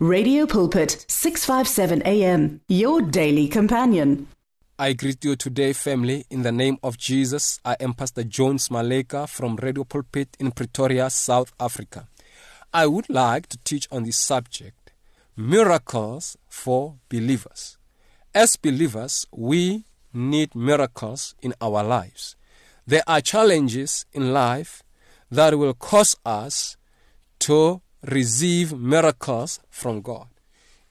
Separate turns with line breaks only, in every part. Radio Pulpit 657 AM, your daily companion.
I greet you today, family, in the name of Jesus. I am Pastor Jones Maleka from Radio Pulpit in Pretoria, South Africa. I would like to teach on the subject miracles for believers. As believers, we need miracles in our lives. There are challenges in life that will cause us to receive miracles from God.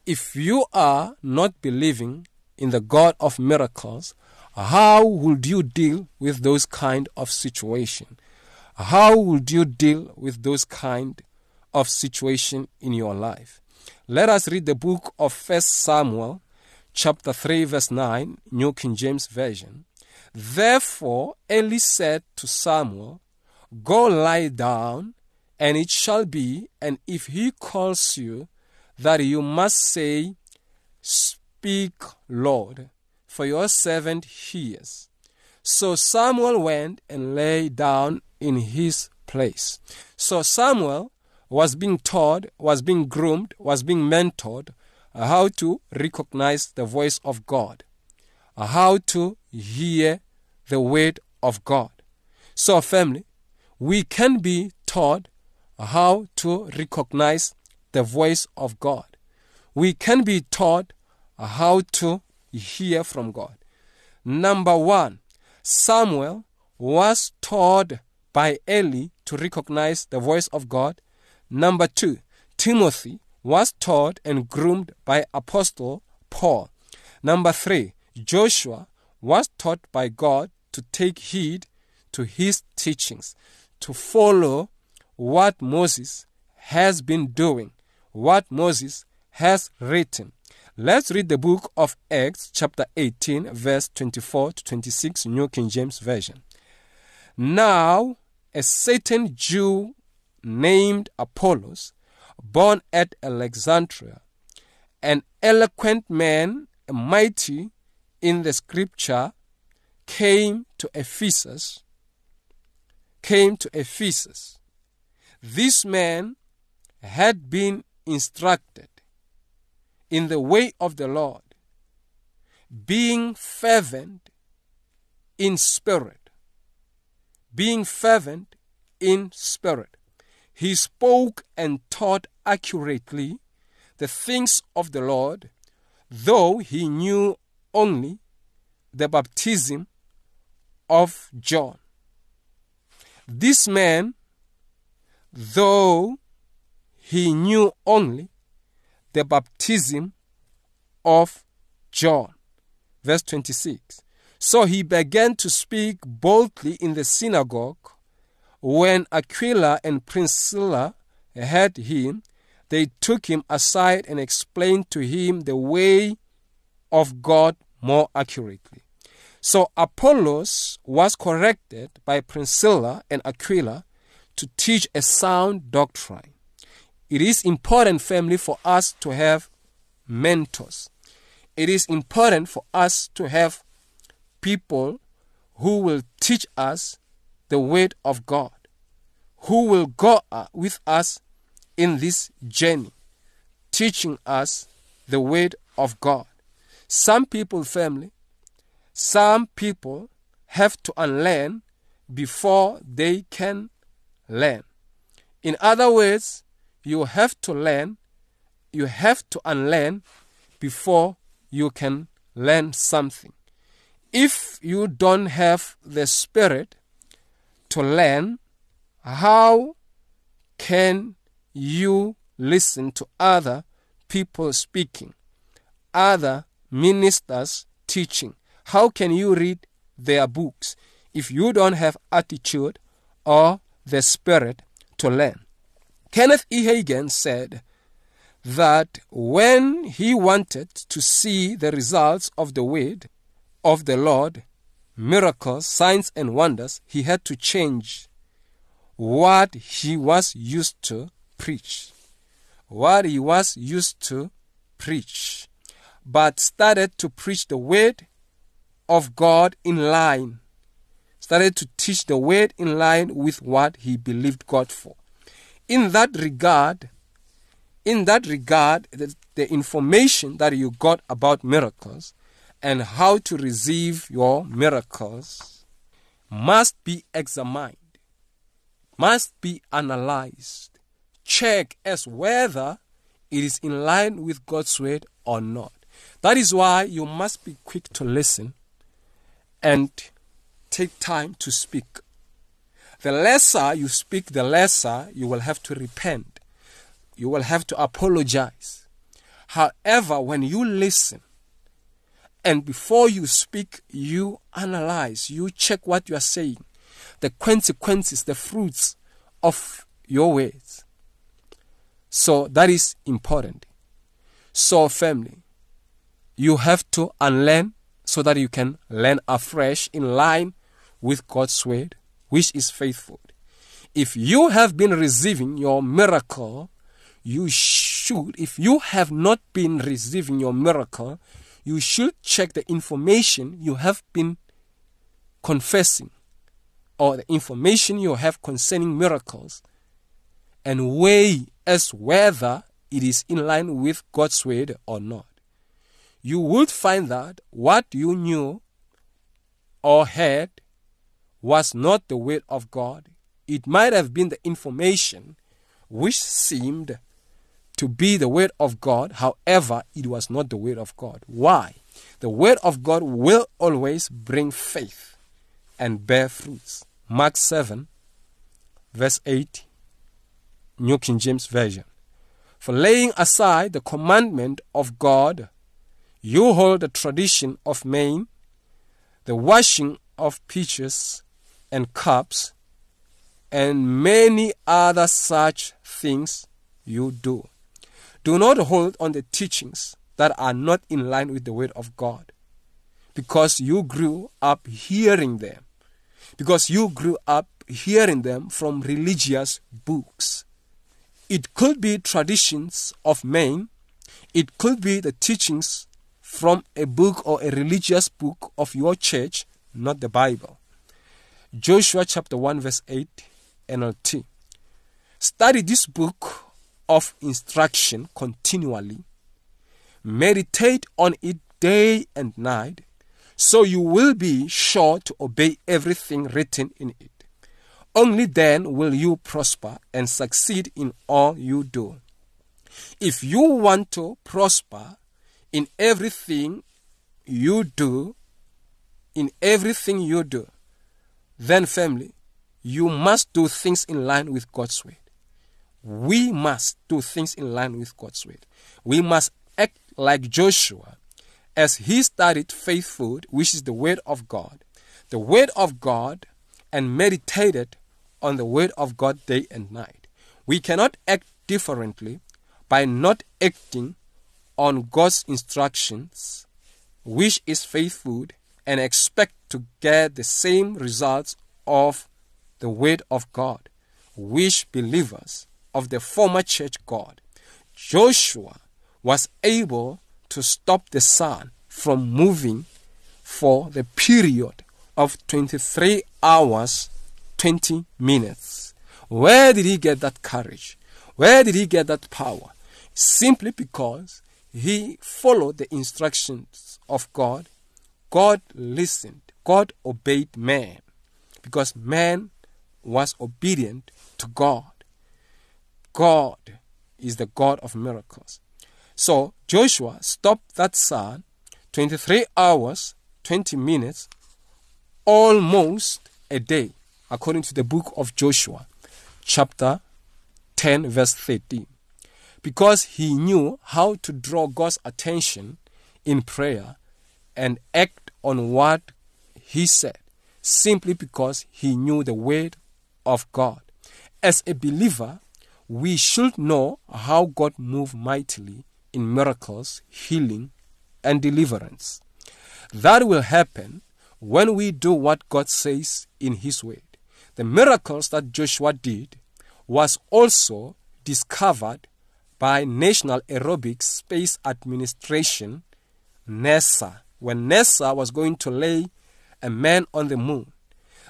If you are not believing in the God of miracles, how would you deal with those kind of situation? How would you deal with those kind of situation in your life? Let us read the book of First Samuel chapter 3 verse 9, New King James Version. Therefore Eli said to Samuel, Go lie down and it shall be, and if he calls you, that you must say, Speak, Lord, for your servant hears. So Samuel went and lay down in his place. So Samuel was being taught, was being groomed, was being mentored how to recognize the voice of God, how to hear the word of God. So, family, we can be taught how to recognize the voice of God. We can be taught how to hear from God. Number one, Samuel was taught by Eli to recognize the voice of God. Number two, Timothy was taught and groomed by Apostle Paul. Number three, Joshua was taught by God to take heed to his teachings, to follow what Moses has been doing, what Moses has written. Let's read the book of Acts, chapter 18, verse 24 to 26, New King James Version. Now, a certain Jew named Apollos, born at Alexandria, an eloquent man, mighty in the scripture, came to Ephesus. Came to Ephesus this man had been instructed in the way of the Lord, being fervent in spirit. Being fervent in spirit. He spoke and taught accurately the things of the Lord, though he knew only the baptism of John. This man though he knew only the baptism of John. Verse 26. So he began to speak boldly in the synagogue. When Aquila and Priscilla heard him, they took him aside and explained to him the way of God more accurately. So Apollos was corrected by Priscilla and Aquila to teach a sound doctrine. It is important, family, for us to have mentors. It is important for us to have people who will teach us the word of God, who will go with us in this journey, teaching us the word of God. Some people, family, some people have to unlearn before they can learn. In other words, you have to learn, you have to unlearn before you can learn something. If you don't have the spirit to learn, how can you listen to other people speaking, other ministers teaching? How can you read their books if you don't have attitude or the Spirit to learn. Kenneth E. Hagin said that when he wanted to see the results of the word of the Lord, miracles, signs, and wonders, he had to change what he was used to preach. What he was used to preach, but started to preach the word of God in line started to teach the word in line with what he believed God for. In that regard, in that regard, the, the information that you got about miracles and how to receive your miracles must be examined, must be analyzed. Check as whether it is in line with God's word or not. That is why you must be quick to listen and take time to speak. The lesser you speak, the lesser you will have to repent. You will have to apologize. However, when you listen and before you speak, you analyze, you check what you are saying, the consequences, the fruits of your words. So that is important. So, family, you have to unlearn so that you can learn afresh in line with God's word, which is faithful. If you have been receiving your miracle, you should, if you have not been receiving your miracle, you should check the information you have been confessing or the information you have concerning miracles and weigh as whether it is in line with God's word or not you would find that what you knew or heard was not the will of God. It might have been the information which seemed to be the word of God, however, it was not the word of God. Why? The word of God will always bring faith and bear fruits. Mark 7, verse 8, New King James Version. For laying aside the commandment of God you hold the tradition of men, the washing of pitchers and cups, and many other such things you do. Do not hold on the teachings that are not in line with the Word of God, because you grew up hearing them, because you grew up hearing them from religious books. It could be traditions of men, it could be the teachings from a book or a religious book of your church, not the Bible. Joshua chapter 1, verse 8, NLT. Study this book of instruction continually, meditate on it day and night, so you will be sure to obey everything written in it. Only then will you prosper and succeed in all you do. If you want to prosper in everything you do, in everything you do, then family, you must do things in line with God's word. We must do things in line with God's word. We must act like Joshua as he studied food, which is the word of God, the word of God, and meditated on the word of God day and night. We cannot act differently by not acting on God's instructions, which is faithful, and expect to get the same results of the Word of God, which believers of the former church God. Joshua was able to stop the sun from moving for the period of 23 hours 20 minutes. Where did he get that courage? Where did he get that power? Simply because he followed the instructions of God. God listened. God obeyed man because man was obedient to God. God is the God of miracles. So Joshua stopped that sun 23 hours, 20 minutes, almost a day, according to the book of Joshua, chapter 10, verse 13 because he knew how to draw God's attention in prayer and act on what he said, simply because he knew the word of God. As a believer, we should know how God moved mightily in miracles, healing, and deliverance. That will happen when we do what God says in His Word. The miracles that Joshua did was also discovered by National Aerobic Space Administration, NASA, when NASA was going to lay a man on the moon.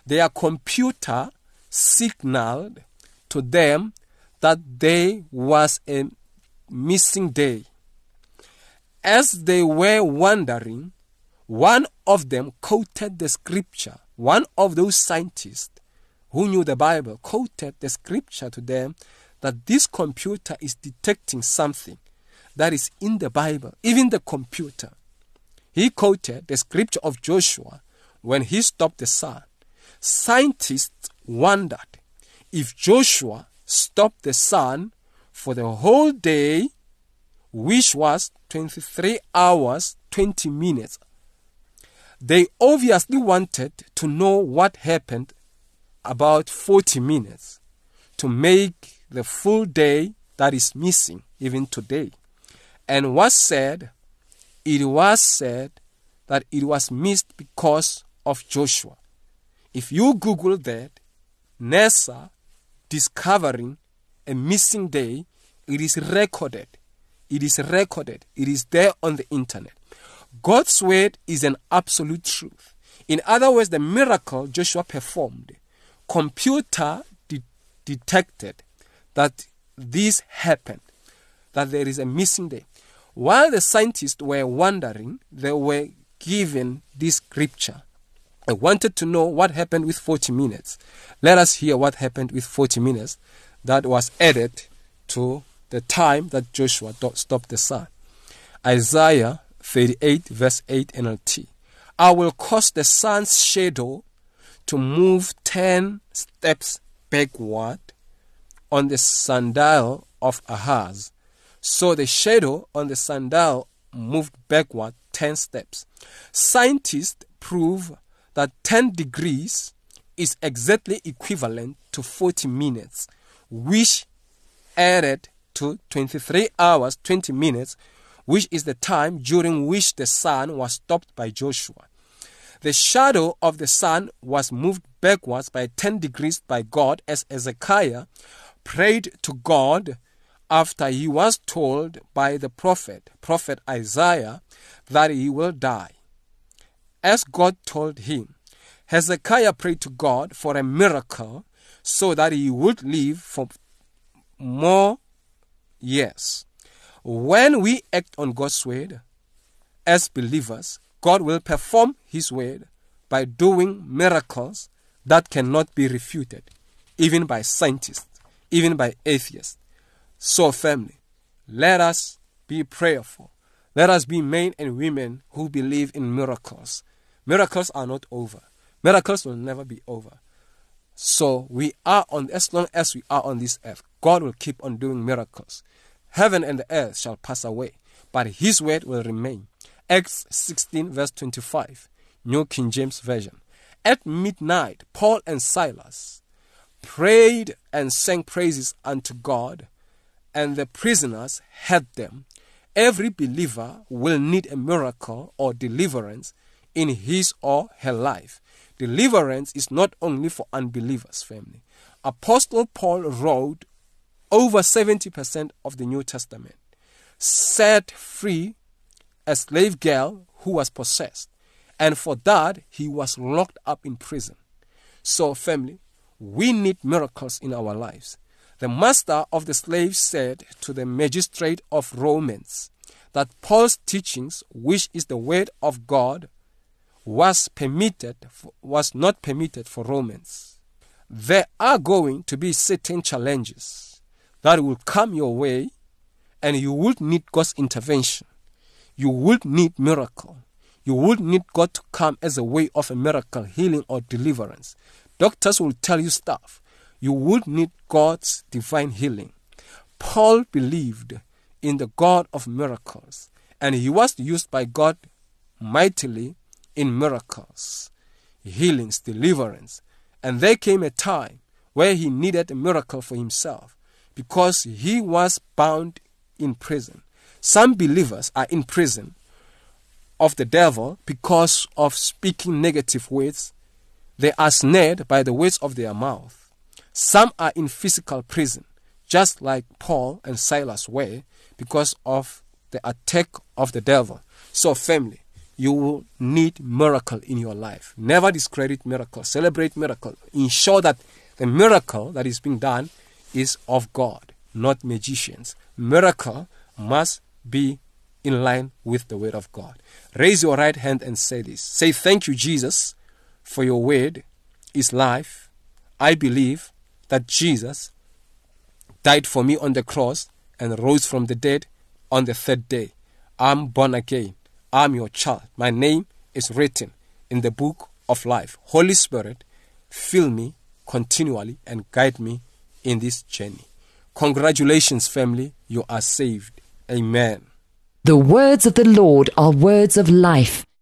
Their computer signaled to them that day was a missing day. As they were wondering, one of them quoted the scripture. One of those scientists who knew the Bible quoted the scripture to them that this computer is detecting something that is in the Bible, even the computer. He quoted the scripture of Joshua when he stopped the sun. Scientists wondered if Joshua stopped the sun for the whole day, which was 23 hours 20 minutes. They obviously wanted to know what happened about 40 minutes to make the full day that is missing even today. And was said, it was said that it was missed because of Joshua. If you Google that, NASA discovering a missing day, it is recorded. It is recorded. It is there on the internet. God's word is an absolute truth. In other words, the miracle Joshua performed, computer de- detected that this happened, that there is a missing day. While the scientists were wondering, they were given this scripture. I wanted to know what happened with 40 minutes. Let us hear what happened with 40 minutes that was added to the time that Joshua stopped the sun. Isaiah 38, verse 8 NLT. I will cause the sun's shadow to move 10 steps backward on the sundial of Ahaz. So the shadow on the sundial moved backward 10 steps. Scientists prove that 10 degrees is exactly equivalent to 40 minutes, which added to 23 hours 20 minutes, which is the time during which the sun was stopped by Joshua. The shadow of the sun was moved backwards by 10 degrees by God as Hezekiah prayed to God after he was told by the prophet, Prophet Isaiah, that he will die. As God told him, Hezekiah prayed to God for a miracle so that he would live for more years. When we act on God's word as believers, God will perform his word by doing miracles that cannot be refuted, even by scientists even by atheists. So, family, let us be prayerful. Let us be men and women who believe in miracles. Miracles are not over, miracles will never be over. So, we are on, as long as we are on this earth, God will keep on doing miracles. Heaven and the earth shall pass away, but his word will remain. Acts 16, verse 25, New King James Version. At midnight, Paul and Silas prayed and sang praises unto God, and the prisoners heard them. Every believer will need a miracle or deliverance in his or her life. Deliverance is not only for unbelievers, family. Apostle Paul wrote over 70% of the New Testament, set free a slave girl who was possessed, and for that he was locked up in prison. So, family, we need miracles in our lives. The master of the slaves said to the magistrate of Romans that Paul's teachings, which is the word of God, was permitted was not permitted for Romans. There are going to be certain challenges that will come your way and you would need God's intervention. You would need miracle. You would need God to come as a way of a miracle, healing or deliverance Doctors will tell you stuff. You would need God's divine healing. Paul believed in the God of miracles, and he was used by God mightily in miracles, healings, deliverance. And there came a time where he needed a miracle for himself because he was bound in prison. Some believers are in prison of the devil because of speaking negative words they are snared by the words of their mouth. Some are in physical prison, just like Paul and Silas were, because of the attack of the devil. So, family, you will need miracle in your life. Never discredit miracle. Celebrate miracle. Ensure that the miracle that is being done is of God, not magicians. Miracle must be in line with the word of God. Raise your right hand and say this. Say, Thank you, Jesus, for your word is life. I believe that Jesus died for me on the cross and rose from the dead on the third day. I'm born again. I'm your child. My name is written in the book of life. Holy Spirit, fill me continually and guide me in this journey. Congratulations, family. You are saved. Amen.
The words of the Lord are words of life.